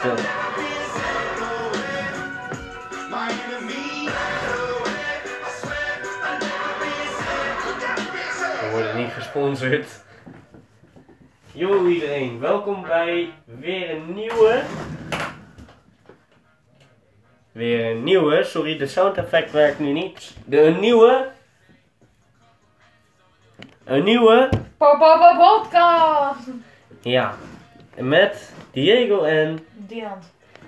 stil. We worden niet gesponsord. Yo iedereen, welkom bij weer een nieuwe. Weer een nieuwe, sorry de sound effect werkt nu niet. De, een nieuwe. Een nieuwe. Papa podcast. Ja, met Diego en. Dian.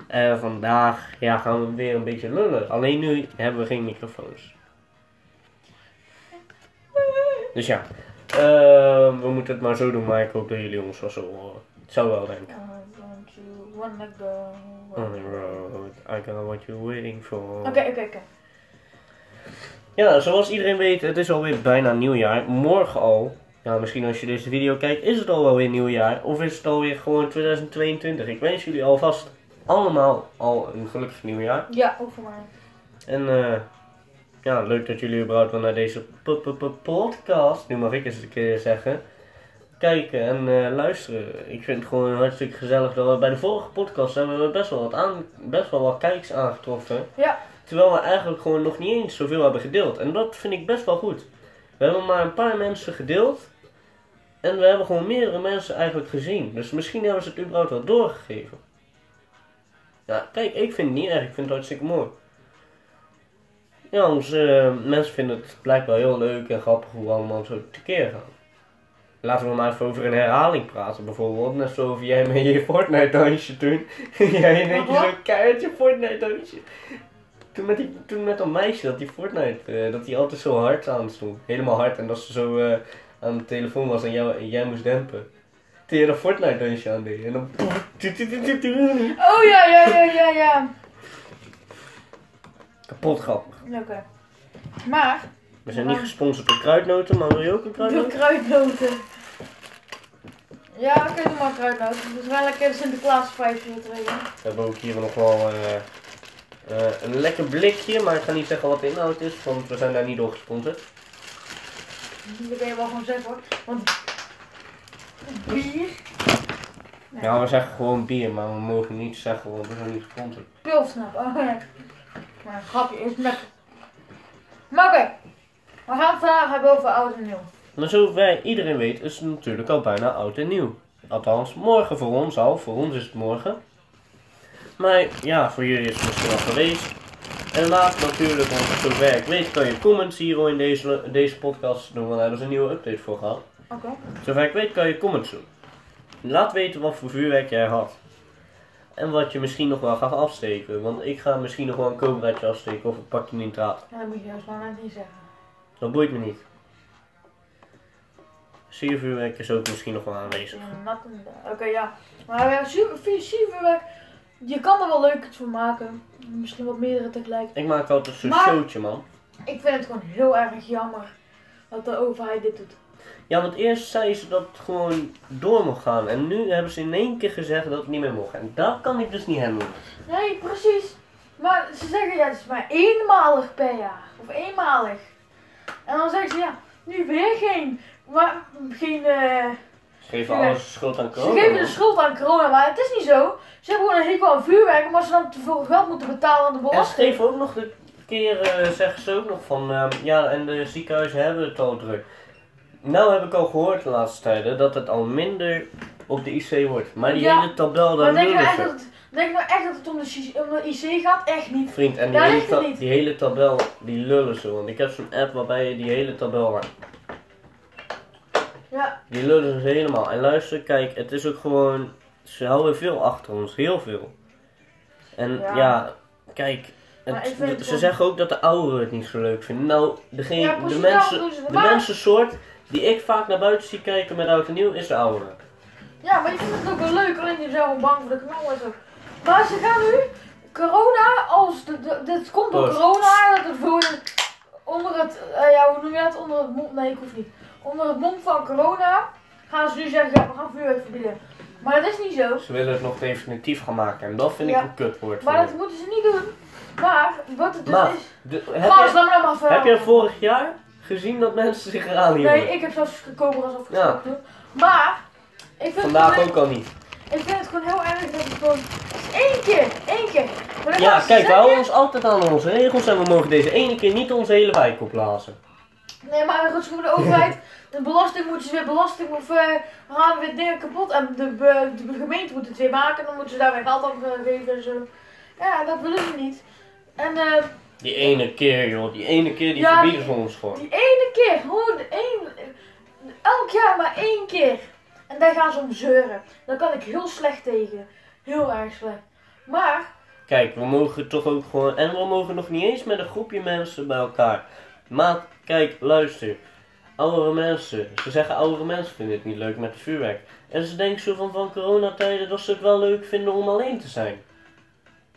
En vandaag ja, gaan we weer een beetje lullen. Alleen nu hebben we geen microfoons. Dus ja, eh, we moeten het maar zo doen, maar ik hoop dat jullie ons wel zo horen. Het zou wel denken. I don't you wanna go? On the road, I got what you're waiting for. Oké, oké, oké. Ja, zoals iedereen weet, het is alweer bijna nieuwjaar. Morgen al, ja, misschien als je deze video kijkt, is het al wel weer nieuwjaar. Of is het alweer gewoon 2022. Ik wens jullie alvast allemaal al een gelukkig nieuwjaar. Ja, ook voor mij. En eh, ja, leuk dat jullie überhaupt wel naar deze podcast, nu mag ik eens een keer zeggen, kijken en eh, luisteren. Ik vind het gewoon hartstikke gezellig dat we bij de vorige podcast hebben we best wel wat, aan, best wel wat kijks aangetroffen. Ja. Terwijl we eigenlijk gewoon nog niet eens zoveel hebben gedeeld. En dat vind ik best wel goed. We hebben maar een paar mensen gedeeld. En we hebben gewoon meerdere mensen eigenlijk gezien. Dus misschien hebben ze het überhaupt wel doorgegeven. Ja, kijk, ik vind het niet erg. Ik vind het hartstikke mooi. Ja, onze eh, mensen vinden het blijkbaar heel leuk en grappig hoe we allemaal zo tekeer gaan. Laten we maar even over een herhaling praten bijvoorbeeld. Net zoals jij met je Fortnite dansje toen. jij keer Wat? zo'n keihard je Fortnite dansje. Toen met, die, toen met dat meisje dat die Fortnite, eh, dat die altijd zo hard aan stond. Helemaal hard. En dat ze zo eh, aan de telefoon was en, jou, en jij moest dempen. Toen je dat Fortnite dansje aan deed. En dan... Oh ja, ja, ja, ja, ja. Kapot grappig. Oké. Maar, We zijn niet gesponsord door kruidnoten, maar wil je ook een de kruidnoot? kruidnoten. Ja, oké, doe maar kruidnoten. Dus wel lekker Sinterklaas vijfje erin. We hebben ook hier nog wel eh, eh, een lekker blikje, maar ik ga niet zeggen wat de inhoud is, want we zijn daar niet door gesponsord. Dat kan je wel gewoon zeggen hoor. Want bier. Nee. Ja, we zeggen gewoon bier, maar we mogen niet zeggen, want we zijn niet gesponsord. Pilsnap. Oh ja. Maar een grapje is lekker. Maar oké. We gaan het vandaag hebben over oud en nieuw. Maar zover iedereen weet, is het natuurlijk al bijna oud en nieuw. Althans, morgen voor ons al, voor ons is het morgen. Maar ja, voor jullie is het misschien al geweest. En laat natuurlijk, want zover ik weet, kan je comments hier in deze, deze podcast doen, want daar hebben ze een nieuwe update voor gehad. Oké. Zover ik weet kan je comments doen. Laat weten wat voor vuurwerk jij had. En wat je misschien nog wel gaat afsteken. Want ik ga misschien nog wel een cobraatje afsteken of een pakje nitraat. Ja, dat moet je juist maar net niet zeggen. Dat boeit me niet. Siervuurwerk is ook misschien nog wel aanwezig. Ja, Oké, ja. Maar ja, su- vi- vuurwerk, je kan er wel leuk iets van maken. Misschien wat meerdere tegelijk. Ik maak altijd zo'n Maar- showtje man. Ik vind het gewoon heel erg jammer dat de overheid dit doet. Ja, want eerst zei ze dat het gewoon door mocht gaan. En nu hebben ze in één keer gezegd dat het niet meer mocht. En dat kan ik dus niet handelen. Nee, precies. Maar ze zeggen ja, het is maar eenmalig per jaar. Of eenmalig. En dan zeggen ze ja, nu weer geen. Maar geen. eh, geven alles de schuld aan ze corona. geven de schuld aan corona, maar het is niet zo. Ze hebben gewoon een hekel aan vuurwerk, omdat ze dan te veel geld moeten betalen aan de En ze belasting. geven ook nog de keer, eh, zeggen ze ook nog van, ehm, ja, en de ziekenhuizen hebben het al druk. Nou heb ik al gehoord de laatste tijden dat het al minder op de IC wordt. Maar die Ja, hele tabel, daar Maar denk nou echt ze. dat het, denk nou echt dat het om de, C- om de IC gaat? Echt niet. Vriend, en die, hele, die hele tabel, die lullen ze. Want ik heb zo'n app waarbij je die hele tabel. Ja, Die lullen ze helemaal. En luister, kijk, het is ook gewoon, ze houden veel achter ons, heel veel. En ja, Ja. kijk, het- ze zeggen ook dat de ouderen het niet zo leuk vinden. Nou, degene, Ja, de, mensen, de Maar- mensensoort die ik vaak naar buiten zie kijken met oud en nieuw, is de ouderen. ja, maar je vindt het ook wel leuk, alleen je zijn gewoon bang voor de knal en zo. Maar ze gaan nu, corona, als de, de, dit komt door corona, dat het voor onder het, eh, ja, hoe noem je dat, onder het mond, nee ik hoef niet. Onder het mond van corona gaan ze nu zeggen, ja we gaan vuurwerk verbieden. Maar dat is niet zo. Ze willen het nog definitief gaan maken en dat vind ik Ja. een kutwoord. Maar dat moeten ze niet doen. Maar, wat het dus Maar, is... De- heb, Gast, je, laat me nou maar verhalen. heb je vorig jaar gezien dat mensen zich eraan hielden? Nee, ik heb zelfs cobras afgestoken. Maar, ik vind, Vandaag het ook al niet. ik vind het gewoon heel erg dat het gewoon één keer, één keer. Maar dan Ja, kijk, we houden ons altijd aan onze regels en we mogen deze ene keer niet onze hele wijk opblazen. Nee, maar goed, voor de overheid, de belasting moeten ze weer belasting of eh, we gaan weer dingen kapot. En de, be- de gemeente moet het weer maken, dan moeten ze daar weer geld aan geven en zo. Ja, dat willen ze niet. En eh, Die ene keer, joh, die ene keer die Ja, verbieden ze ons gewoon. die ene keer, gewoon één, elk jaar maar één keer. En daar gaan ze om zeuren. Daar kan ik heel slecht tegen. Heel erg slecht. Maar, Kijk, we mogen toch ook gewoon. En we mogen nog niet eens met een groepje mensen bij elkaar. Maar kijk, luister. Oudere mensen. Ze zeggen oudere mensen vinden het niet leuk met het vuurwerk. En ze denken zo van van coronatijden dat ze het wel leuk vinden om alleen te zijn.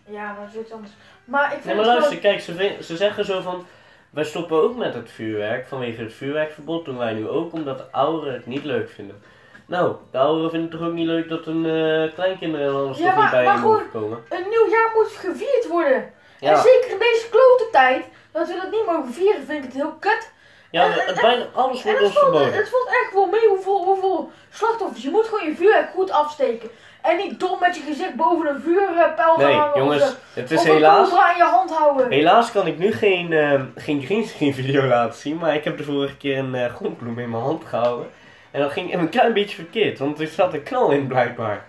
ja, maar dat is iets anders. Maar ik vind Nee, maar luister, kijk, ze, ze zeggen zo van. Wij stoppen ook met het vuurwerk vanwege het vuurwerkverbod. Doen wij nu ook omdat de ouderen het niet leuk vinden. Nou, de ouderen vinden het toch ook niet leuk dat hun eh, kleinkinderen dan anders Ja, toch niet bij maar je mogen komen. een nieuw jaar moet gevierd worden. En zeker in deze klote tijd, dat we dat niet mogen vieren, vind ik het heel kut. ja en- het, en- bijna alles wordt ons verboden. het valt echt wel mee hoeveel, hoeveel slachtoffers. Je moet gewoon je vuurwerk goed afsteken. En niet dom met je gezicht boven een vuurpijl gaan Nee, jongens, of, het is helaas. in je hand houden. Helaas kan ik nu geen, eh, geen greenscreen video laten zien, maar ik heb de vorige keer een eh grondbloem in mijn hand gehouden. En dat ging een klein beetje verkeerd, want er zat een knal in blijkbaar.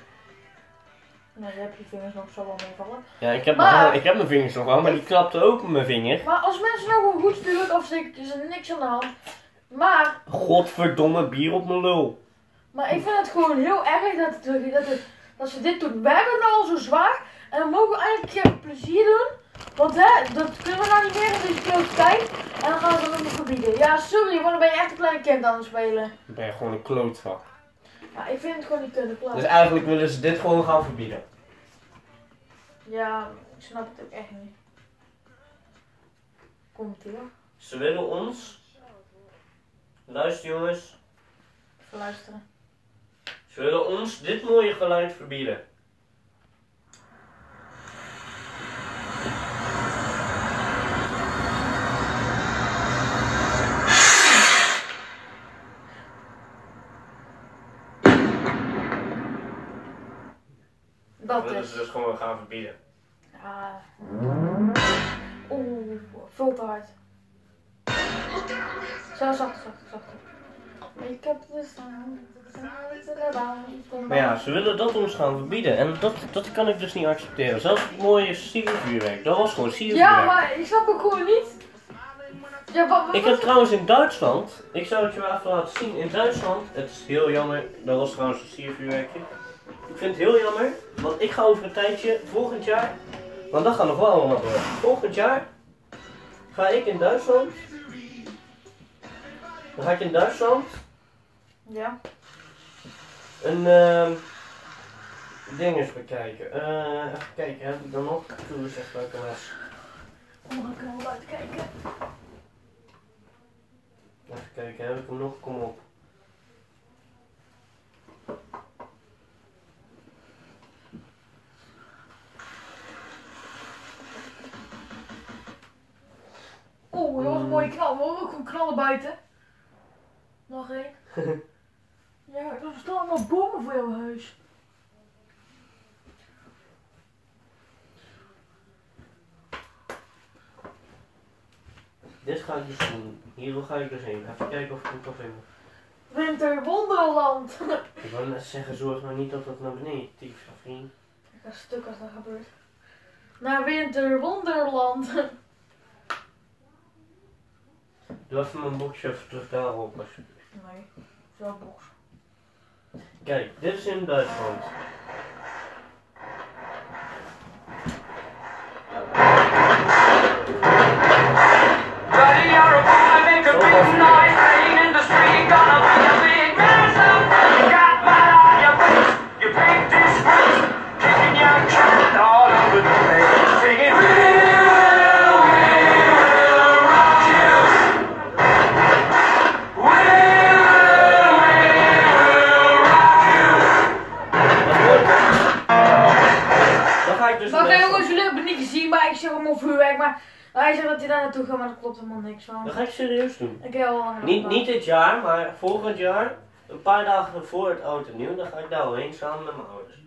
Nou, je hebt je vingers nog zo wel meevallen. Ja, ik heb, Maar- mijn, ik heb mijn vingers nog wel, maar die klapte ook op mijn vinger. Maar als mensen nou gewoon goed vuurwerk afsteken, is er niks aan de hand. Maar, Godverdomme, bier op mijn lul. maar ik vind het gewoon heel erg dat, het, dat, het, dat ze dit doen. We hebben het nou al zo zwaar. En dan mogen we eigenlijk een keer plezier doen. Want hè, dat kunnen we nou niet meer in deze klote tijd. En dan gaan ze het nog verbieden. Ja, sorry, maar dan ben je echt een klein kind aan het spelen. Dan ben je gewoon een klootzak. Maar ik vind het gewoon niet kunnen, klaar. Dus eigenlijk willen ze dit gewoon gaan verbieden. Ja, ik snap het ook echt niet. Komt ie hoor. Ze willen ons... Luister jongens. Even luisteren. Ze willen ons dit mooie geluid verbieden. Dat willen is. ze dus gewoon gaan verbieden. Ja. Oeh, veel te hard. Zo, zacht, zacht, zacht. Ik heb de sound. Maar ja, ze willen dat ons gaan verbieden. En dat, dat kan ik dus niet accepteren. Zelfs het mooie siervuurwerk. Dat was gewoon siervuurwerk. Ja, maar ik snap het gewoon niet. Ja, wat, wat, Ik heb trouwens in Duitsland, ik zou het je wel even laten zien. In Duitsland, het is heel jammer, dat was trouwens een siervuurwerkje. Ik vind het heel jammer, want ik ga over een tijdje, volgend jaar, want dat gaat nog wel allemaal door. Volgend jaar ga ik in Duitsland, dan ga ik in Duitsland Ja. een ehm ding eens bekijken. Eh, even kijken, heb ik dan nog? Doe eens even welke les. Oh, ik kan wel buiten kijken. Even kijken, heb ik hem nog? Kom op. Oeh, dat was een mooie knal. We horen ook gewoon knallen buiten. Nog één. ja, er staan allemaal bomen voor jouw huis. Dit ga ik dus doen. Hier ga ik dus heen. Even kijken of ik hem kan vinden. Winterwonderland. Ik wou net zeggen, zorg nou niet dat dat naar beneden tieft, vriend. Ik ga stuk als dat gebeurt. Naar Winterwonderland. Doe even mijn boxje even terug daarop. alsjeblieft. Nee, zo box. Kijk, dit is in Duitsland. Europe, I make a big noise. Hij zegt dat hij daar naartoe gaat, maar dat klopt helemaal niks van. Dat ga ik serieus doen. Ik heb al lang Niet, niet dit jaar, maar volgend jaar, een paar dagen voor het oud en nieuw, dan ga ik daar heen samen met mijn ouders.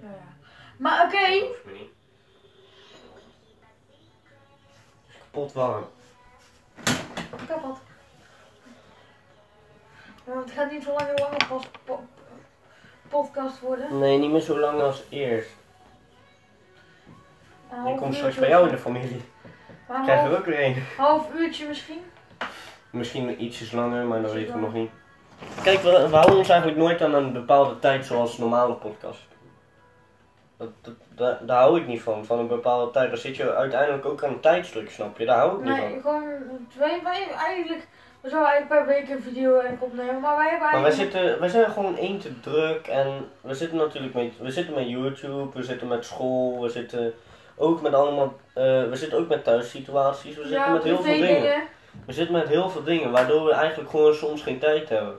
Ja, ja. Maar oké. Geloof me niet. Het is kapot warm. Kapot. Ja, het gaat niet zo lang een lange po- podcast worden. Nee, niet meer zo lang als eerst. Een Ik kom straks bij jou in de familie. Maar Krijgen we half, ook weer een. half uurtje misschien. Misschien ietsjes langer, maar dat weten we nog niet. Kijk, we, we houden ons eigenlijk nooit aan een bepaalde tijd zoals normale podcast. Dat, dat, daar, daar hou ik niet van, van een bepaalde tijd. Dan zit je uiteindelijk ook aan een tijdsdruk, snap je? Daar hou ik niet van. Nee, gewoon twee, wij eigenlijk. We zouden eigenlijk per week een video eigenlijk opnemen, maar wij hebben Maar wij, eigenlijk. zitten, wij zijn gewoon één te druk en we zitten natuurlijk met, we zitten met YouTube, we zitten met school, we zitten ook met allemaal, eh, we zitten ook met thuissituaties, we zitten met heel veel dingen. We zitten met heel veel dingen, waardoor we eigenlijk gewoon soms geen tijd hebben.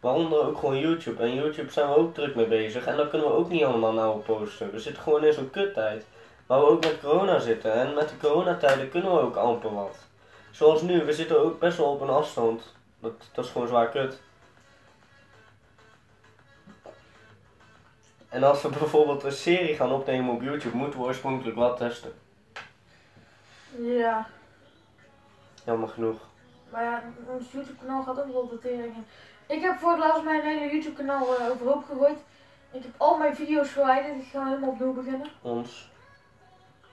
Waaronder ook gewoon YouTube. En YouTube zijn we ook druk mee bezig. En dan kunnen we ook niet allemaal nou posten. We zitten gewoon in zo'n kuttijd. Waar we ook met corona zitten. En met de coronatijden kunnen we ook amper wat. Zoals nu, we zitten ook best wel op een afstand. Dat, dat is gewoon zwaar kut. En als we bijvoorbeeld een serie gaan opnemen op YouTube, moeten we oorspronkelijk wat testen. Ja, Jammer genoeg. maar ja, ons YouTube kanaal gaat ook wel de tering in. Ik heb voor het laatst mijn hele YouTube kanaal eh, overhoop gegooid. Ik heb al mijn video's verwijderd, ik ga helemaal opnieuw beginnen. Ons.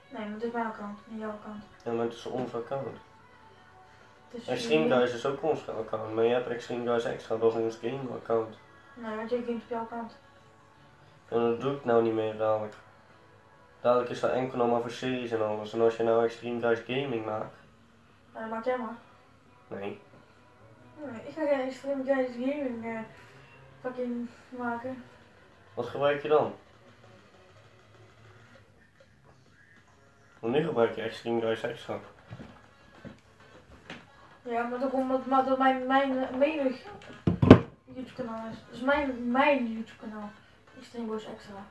Nee, maar dit is mijn account, niet jouw account. Ja, maar het is ons account. Is Extreme Guys is ook ons account, maar je hebt Extreme Guys extra, dat is ons game account. Nee, want jij gamet op jouw account. En dat doe ik nou niet meer dadelijk. Dadelijk is dat enkel nog maar voor series en alles. En als je nou Extreme Guys Gaming maakt, Nou, maak jij maar. nee. Nee, ik ga geen Extreme Guys Gaming eh, fucking maken. Wat gebruik je dan? Want nu gebruik je Extreme Guys extra. Ja, maar toch omdat maar dat mijn, mijn menig YouTube kanaal is. Dus mijn, mijn YouTube kanaal. Extreme Boys Extra.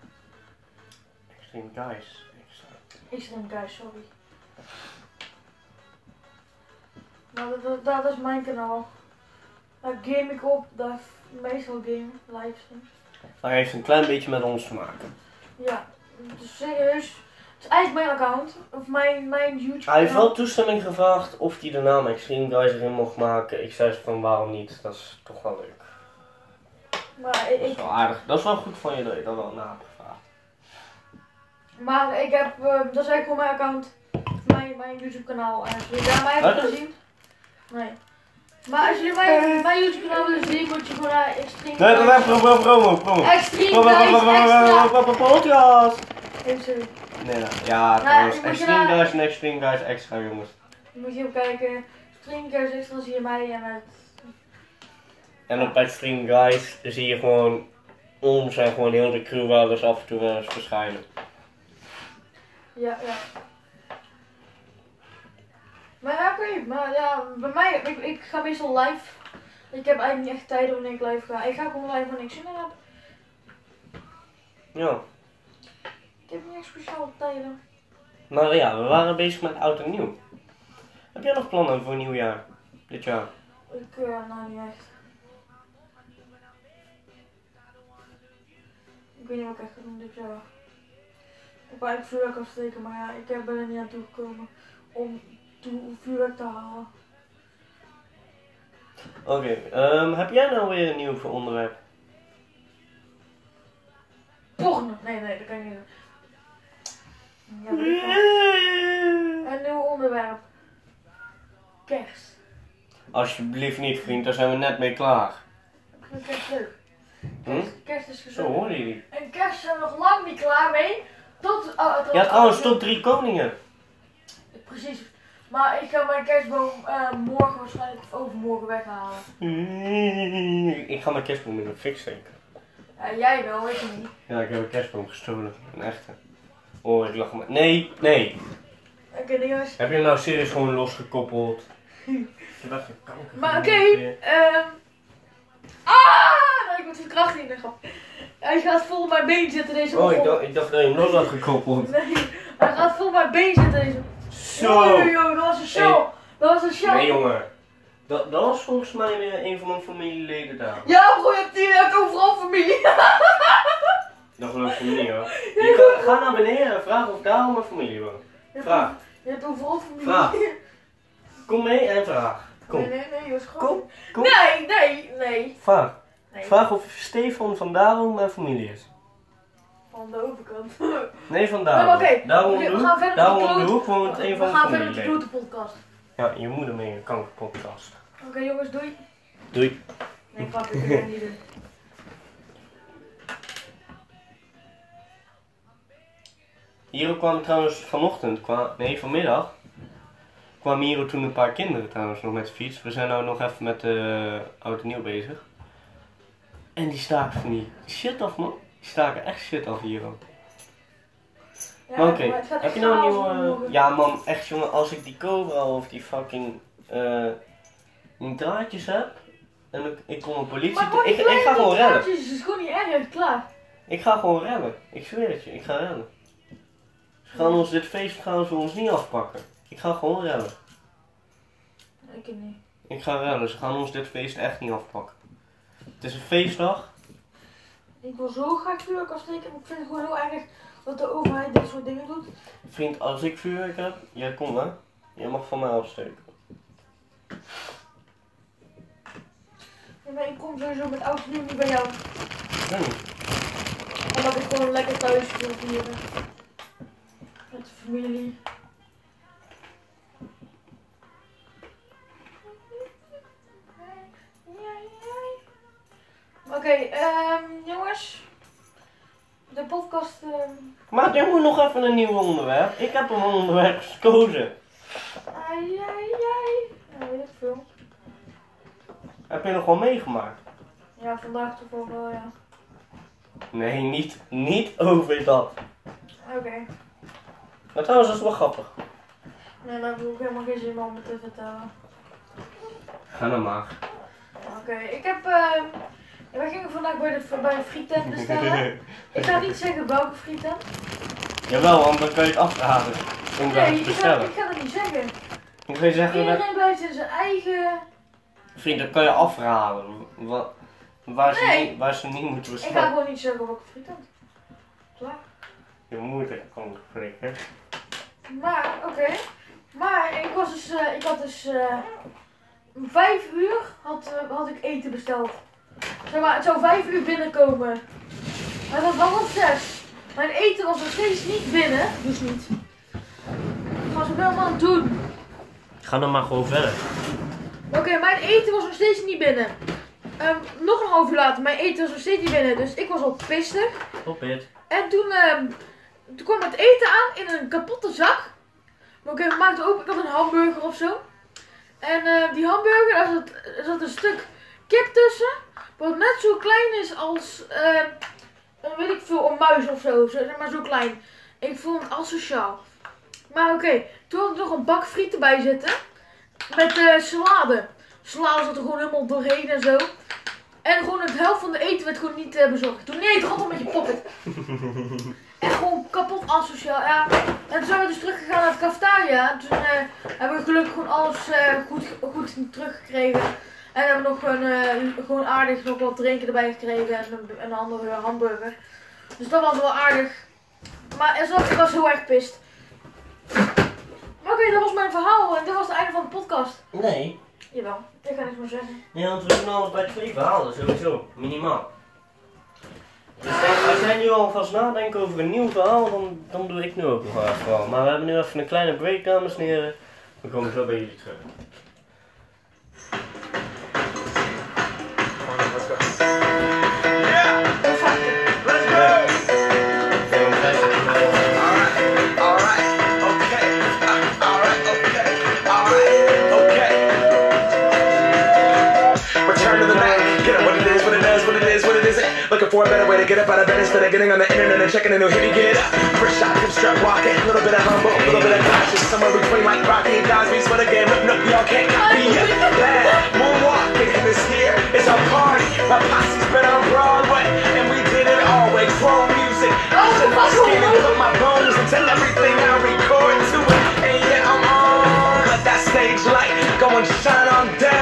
Extreme Guys extra. Extreme Guys, sorry. Maar dat, dat, dat is mijn kanaal. Daar game ik op, daar meestal game, livestreams. Maar hij heeft een klein beetje met ons te maken. Ja, dus serieus. Het is eigenlijk mijn account, of mijn, mijn YouTube Hij heeft wel toestemming gevraagd of hij de naam Extreme Guys erin mocht maken. Ik zei van waarom niet, dat is toch wel leuk. Maar ik, Dat is wel aardig. Dat is wel goed van je dat je dat wel na hebt gevraagd. maar ik heb, eh, dat is eigenlijk gewoon mijn account, mijn, mijn YouTube kanaal. En als jullie daar mij hebben gezien, nee. Maar als jullie mijn, mijn YouTube kanaal willen zien, moet je gewoon naar Extreme Nee, dat is promo, promo, promo. Extreme Guys Extra. Podcast! Even. Nee, nou, ja, trouwens, Nou, Extreme Guys en Extreme Guys extra, jongens. Moet je even kijken. Extreme Guys Extra zie je mij en het... En op Extreme Guys zie je gewoon ons en gewoon heel de crew wel eens af en toe wel eens verschijnen. Ja, ja. Maar ja, oké. Maar ja, bij mij, ik, ik ga meestal live. Ik heb eigenlijk niet echt tijden wanneer ik live ga. Ik ga gewoon live wanneer ik zin in heb. Ja. Ik heb niet echt speciale tijden. Maar ja, we waren bezig met oud en nieuw. Heb jij nog plannen voor nieuwjaar? Dit jaar? Ik, eh, nou niet echt. Ik weet niet wat ik echt ga doen dit jaar. Ik eigenlijk vuurwerk afsteken, maar ja, ik ben er niet aan toegekomen om toe vuurwerk te halen. Oké, ehm, heb jij nou weer een nieuw voor onderwerp? Porno! Nee, nee, dat kan ik niet doen. Ja. Een nieuw onderwerp. Kerst. Alsjeblieft niet, vriend, daar zijn we net mee klaar. Ik vind kerst leuk. Hm? Kerst, is Zo hoorde je. En kerst zijn we nog lang niet klaar mee. Tot, uh, tot Ja, trouwens, tot drie koningen. Precies. Maar ik ga mijn kerstboom eh, morgen waarschijnlijk overmorgen weghalen. Ik ga mijn kerstboom in de fik steken. Ja, jij wel, ik niet. Ja, ik heb een kerstboom gestolen. Een echte. Oh, ik lach me. Nee, nee. Oké, okay, jongens. Heb je hem nou serieus gewoon losgekoppeld? Je dacht een kanker. Maar oké, ehm. Ah! Ik word verkracht in de grap. Hij gaat vol op mijn been zitten deze Oh, ik dacht, ik dacht dat je hem los had gekoppeld. Nee, hij gaat vol op mijn been zitten deze Zo! Yo, dat was een show. Dat was een show. Nee, jongen. Dat, dat was volgens mij weer een van mijn familieleden daar. Ja, bro, je hebt, je hebt overal familie. Dat geloof ik niet hoor. Je kan, ga naar beneden en vraag of daarom mijn familie hebt Vraag. Je hebt overal familie. Vraag. Kom mee en vraag. Kom. Nee, nee, nee, Jos, Kom. Kom. Nee, nee, nee. Vraag. nee. Vraag of Stefan van daarom mijn familie is. Van de overkant. Nee, van Oh. Oké, Daarom we de gaan hoek- verder daarom de de hoek woont een van We mijn gaan verder met de klote podcast. Ja, je moeder mee een kankerpodcast. Oké jongens, doei. Doei. Nee, grapje, ik ga het niet doen. Hier kwamen trouwens vanochtend, nee vanmiddag, kwamen hier ook toen een paar kinderen trouwens nog met de fiets. We zijn nou nog even met de oud en nieuw bezig. En die staken van die shit af man. Die staken echt shit af hier ook. Ja, Maar oké, heb je nou een nieuwe... Ja man, echt jongen, als ik die Cobra of die fucking... die draadjes heb... En ik, ik kom een politie... Maar ik, ik ga gewoon draadjes, Het is gewoon niet erg, klaar. Ik ga gewoon rennen. Ik zweer het je, ik ga rennen. Ze gaan ons dit feest gaan ze ons niet afpakken. Ik ga gewoon rennen. Ik niet. Ik ga rennen, ze gaan ons dit feest echt niet afpakken. Het is een feestdag. Ik wil zo graag vuurwerk afsteken, ik vind het gewoon heel erg dat de overheid dit soort dingen doet. Vriend, als ik vuurwerk heb, jij komt hè. Jij mag van mij afsteken. Ja, maar ik kom sowieso met oud nieuw niet bij jou. Niet. Omdat ik gewoon lekker thuis wil vieren. Met de familie. Oké, ehm jongens. De podcast. ehm Maar jij moet nog even een nieuw onderwerp. Ik heb een onderwerp gekozen. ai, ai, ai. Ja, weet ik veel. Heb je nog wel meegemaakt? Ja, vandaag toch wel ja. Nee, niet, niet over dat. Oké. Maar trouwens, dat is wel grappig. Nee, heb ik helemaal geen zin om het te vertellen. Ga nou maar. Oké, ik heb. Ehm wij gingen vandaag bij de, bij een frietent bestellen. Ik ga niet zeggen welke frietent. Jawel, want dan kan je het. Om daar Nee, te ik ga, bestellen. ik ga dat niet zeggen. Dan ga je zeggen, dat- Iedereen blijft in zijn eigen. vriend, dat kan je afraden. Wat, waar, ze Nee. niet, waar ze niet moeten Ik ga bestellen. gewoon niet zeggen welke frietent. Klaar. Je moeder kan spreken. Maar, oké. Maar ik was dus. eh, ik had dus. eh om vijf uur had, eh, had ik eten besteld. Zeg maar, het zou vijf uur binnenkomen. Maar dat was half zes. Mijn eten was nog steeds niet binnen. Dus niet. Ik ga zo wel aan het doen. Ga dan maar gewoon verder. Oké, mijn eten was nog steeds niet binnen. Ehm, nog een half uur later, mijn eten was nog steeds niet binnen. Dus ik was al pissig. Op het. En toen, ehm, toen kwam het eten aan in een kapotte zak. Maar oké, we maakten open. Ik had een hamburger of zo. En eh, die hamburger, daar zat, er zat een stuk kip tussen. Wat net zo klein is als, een, weet ik veel, een muis of zo. Zeg maar zo klein. Ik vond het asociaal. Maar oké, toen had ik nog een bak frieten bij zitten. Met eh salade. Salade zat er gewoon helemaal doorheen en zo. En gewoon het helft van de eten werd gewoon niet eh, bezorgd. Toen nee, het gaat al met je pocket. En gewoon kapot asociaal, ja. En toen zijn we dus teruggegaan naar het cafetaria. En toen eh, hebben we gelukkig gewoon alles goed, goed teruggekregen. En hebben nog gewoon, eh, gewoon aardig nog wat drinken erbij gekregen en een, en een andere hamburger. Dus dat was wel aardig. Maar ik was heel erg pist. Maar oké, dat was mijn verhaal en dit was het einde van de podcast. Nee. Jawel, ik ga niks meer zeggen. Nee, want we doen alles bij twee verhalen, sowieso. Minimaal. Dus als jij nu alvast nadenkt over een nieuw verhaal, dan, dan doe ik nu ook nog een verhaal. Maar we hebben nu even een kleine break, dames en heren. We komen zo bij jullie terug. Up out of bed instead of getting on the internet and checking a new hit. Get up. First shot, hip strut walking. A little bit of humble, a little bit of cautious. Somewhere between like Rocky and Cosby's for the game. Look, look, y'all can't copy yet. Bad moonwalking. And this here is our party. My posse's been on Broadway. And we did it all way. Chrome music. I Out my skin and put my bones into everything I record to it. And yeah, I'm on. Let that stage light go and shine on down.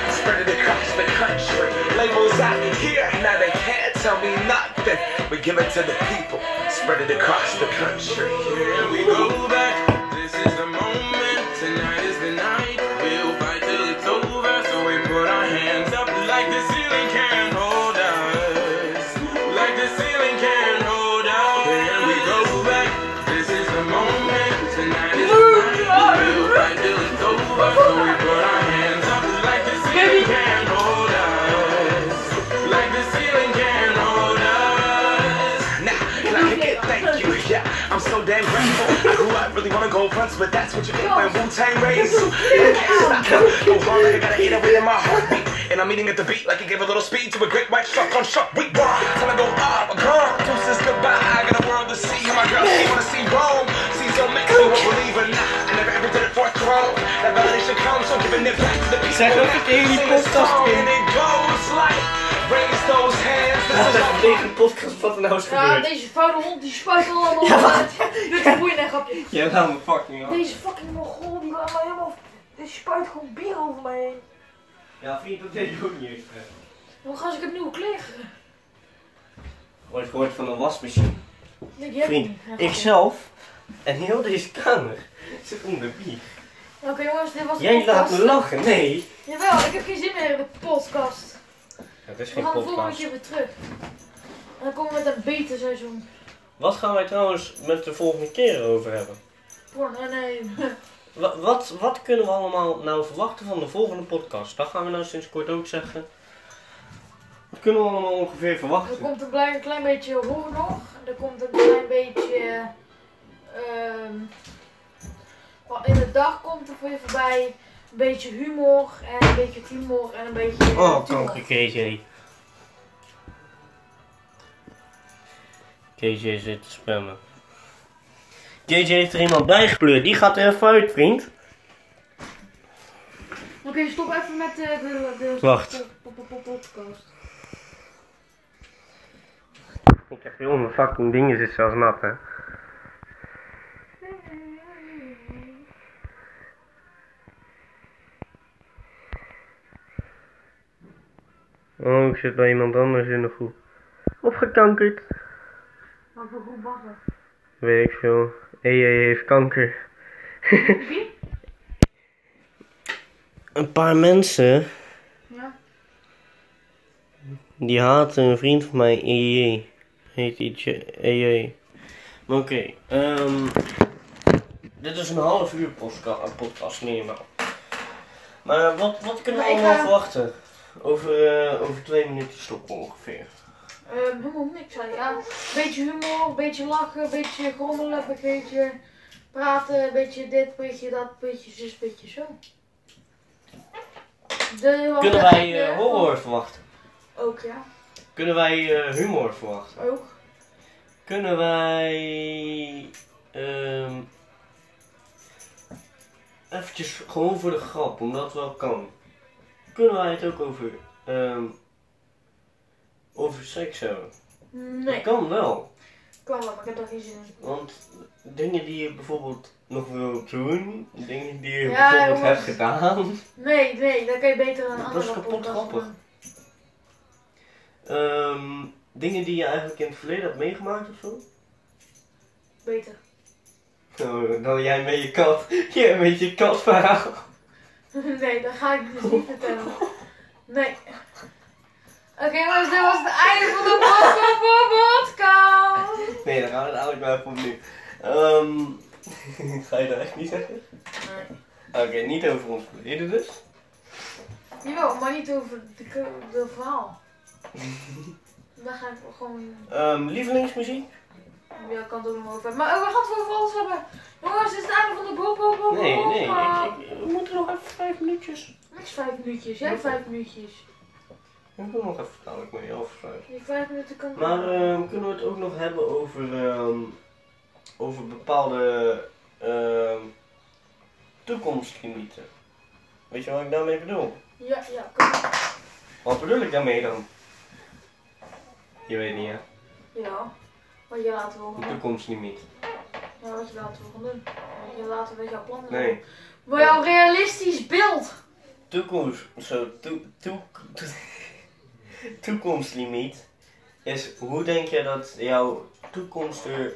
across the country. Labels out here. Now they can't tell me nothing. We give it to the people. Spread it across the country. Here we go up really wanna but that's what you get when Wu Tang raised you. Yeah, can't stop. Go I gotta eat away in my heartbeat. And I'm eating at the beat like it gave a little speed to a great white shark on shark week. Time to go up, gone. Deuces goodbye. I got a world to see. My girl, she wanna see Rome. See so makes me won't believe it. Nah, I never ever did it for a throne. That validation comes from giving it back to the people. Zeg ook een keer in die Sing this podcast song in. And it goes like, raise those hands. This Laat is even tegen de podcast wat er nou is Ja, gebeurd. deze vuile hond die spuit allemaal uit. Dit is boeiend, hè, grapje. Jij laat me fucking af. Deze fucking mogol, die laat mij helemaal... Die spuit gewoon bier over mij heen. Ja, vriend, dat deed je ook niet eens. hè. Hoe ga ik het nieuwe kleren? Ooit gehoord van een wasmachine. Heb Vriend, ik niet. Ja, ik zelf en heel deze kamer zit onder bier. Oké jongens, dit was de Jij podcast. laat me lachen, nee. Jawel, ik heb geen zin meer in de podcast. Het is We geen gaan de volgende podcast. keer weer terug. En dan komen we met een beter seizoen. Wat gaan wij trouwens met de volgende keer over hebben? Porno, nee. Wa- Wat, wat kunnen we allemaal nou verwachten van de volgende podcast? Dat gaan we nou sinds kort ook zeggen. Wat kunnen we allemaal ongeveer Er verwachten? komt een klein, klein beetje horror nog. Er komt een klein beetje... ehm wat in de dag komt er voor je voorbij. Een beetje humor en een beetje humor en een beetje... eh, Oh, kanker KJ. KJ zit te spammen. KJ heeft er iemand bijgepleurd. Die gaat er even uit, vriend. Oké, stop even met de, de, de Wacht. po- po- po- podcast. Ik krijg heel mijn fucking dingen zit zelfs nat, hè. Ik zit bij iemand anders in de groep. Opgekankerd. Wat voor groep was dat? Weet ik veel. EJ heeft kanker. Wie? Een paar mensen Ja. die haten een vriend van mij, EJ. Heet J- EJ. Maar oké, ehm, dit is een half uur podcast, niet normaal. Maar wat, wat kunnen we Maar allemaal verwachten? Over, eh, over twee minuten stoppen ongeveer. Ehm, helemaal niks aan. Ja, een beetje humor, een beetje lachen, een beetje grommelen, een beetje praten, een beetje dit, een beetje dat, beetje zus, beetje zo. De, Kunnen wij eh, horror verwachten? Ook, ja. Kunnen wij eh, humor verwachten? Ook. Kunnen wij ehm eventjes gewoon voor de grap, omdat het wel kan. Kunnen wij het ook over ehm over seks hebben? Nee, Dat kan wel, kan wel, maar ik heb er geen zin in. want dingen die je bijvoorbeeld nog wil doen, dingen die je Ja, bijvoorbeeld jongens. hebt gedaan, Nee, nee, dan kan je beter een andere Dat is kapot grappig. ehm, dingen die je eigenlijk in het verleden hebt meegemaakt of zo. Beter. Oh, dan jij met je kat, jij met je katverhaal. nee, dat ga ik dus niet vertellen. Nee. Oké jongens, dit was het einde van de podcast. Nee, dan gaan we het eigenlijk maar even opnieuw. Ehm ga je dat echt niet zeggen? Nee. Oké, niet over ons verleden dus. Jawel, maar niet over de, de verhaal. Daar ga ik gewoon. Ehm, lievelingsmuziek? Ja, ik kan het ook nog over. Maar we gaan het over alles hebben. Jongens, dit is het einde van de bo bo bo Nee, nee, ik, ik- we moeten nog even vijf minuutjes. Niks vijf minuutjes, jij vijf minuutjes. Ik wil nog even dadelijk met je afsluiten. Die vijf minuten kan. Maar ehm, kunnen we het ook nog hebben over, ehm, over bepaalde ehm, toekomstlimieten. Weet je wat ik daarmee bedoel? Ja, ja, kom. Wat bedoel ik daarmee dan? Je weet niet hè? Ja. Wat je Een gaan doen. toekomstlimiet. Ja, wat je later wil gaan doen. Je later met jouw plannen Nee. doen. Maar jouw realistisch beeld. Toekomst, zo, toe, toe- toekomstlimiet is hoe denk je dat jouw toekomst er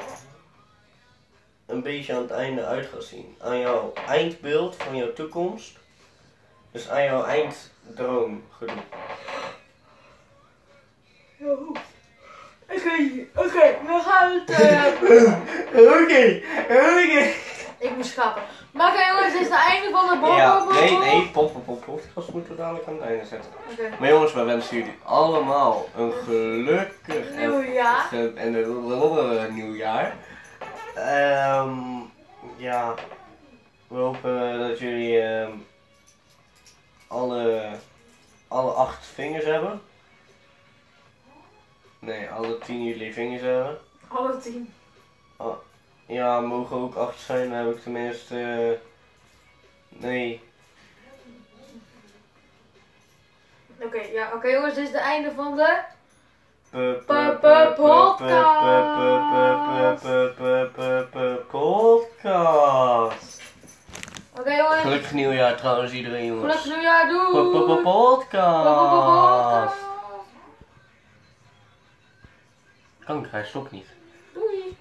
een beetje aan het einde uit gaat zien? Aan jouw eindbeeld van jouw toekomst, dus aan jouw einddroom gedoe. Oké, oké, we gaan het eh. Oké, oké. Ik moet schappen. Maar oké jongens, dit is het einde van de. Ja, bol, nee, nee, pop, pop, pop, podcast moeten we dadelijk aan het einde zetten. Oké. Maar jongens, wij wensen jullie allemaal een gelukkig Nieuwjaar. En een nieuwjaar. Ehm ja, we hopen dat jullie ehm, alle, alle acht vingers hebben. Nee, alle tien jullie vingers hebben. Alle tien. Ja, mogen ook acht zijn, dan heb ik tenminste. eh, nee. Oké, ja, oké jongens, dit is het einde van de... Podcast. Oké jongens, Gelukkig nieuwjaar trouwens iedereen jongens. gelukkig nieuwjaar, doei! Podcast. Hij stopt niet.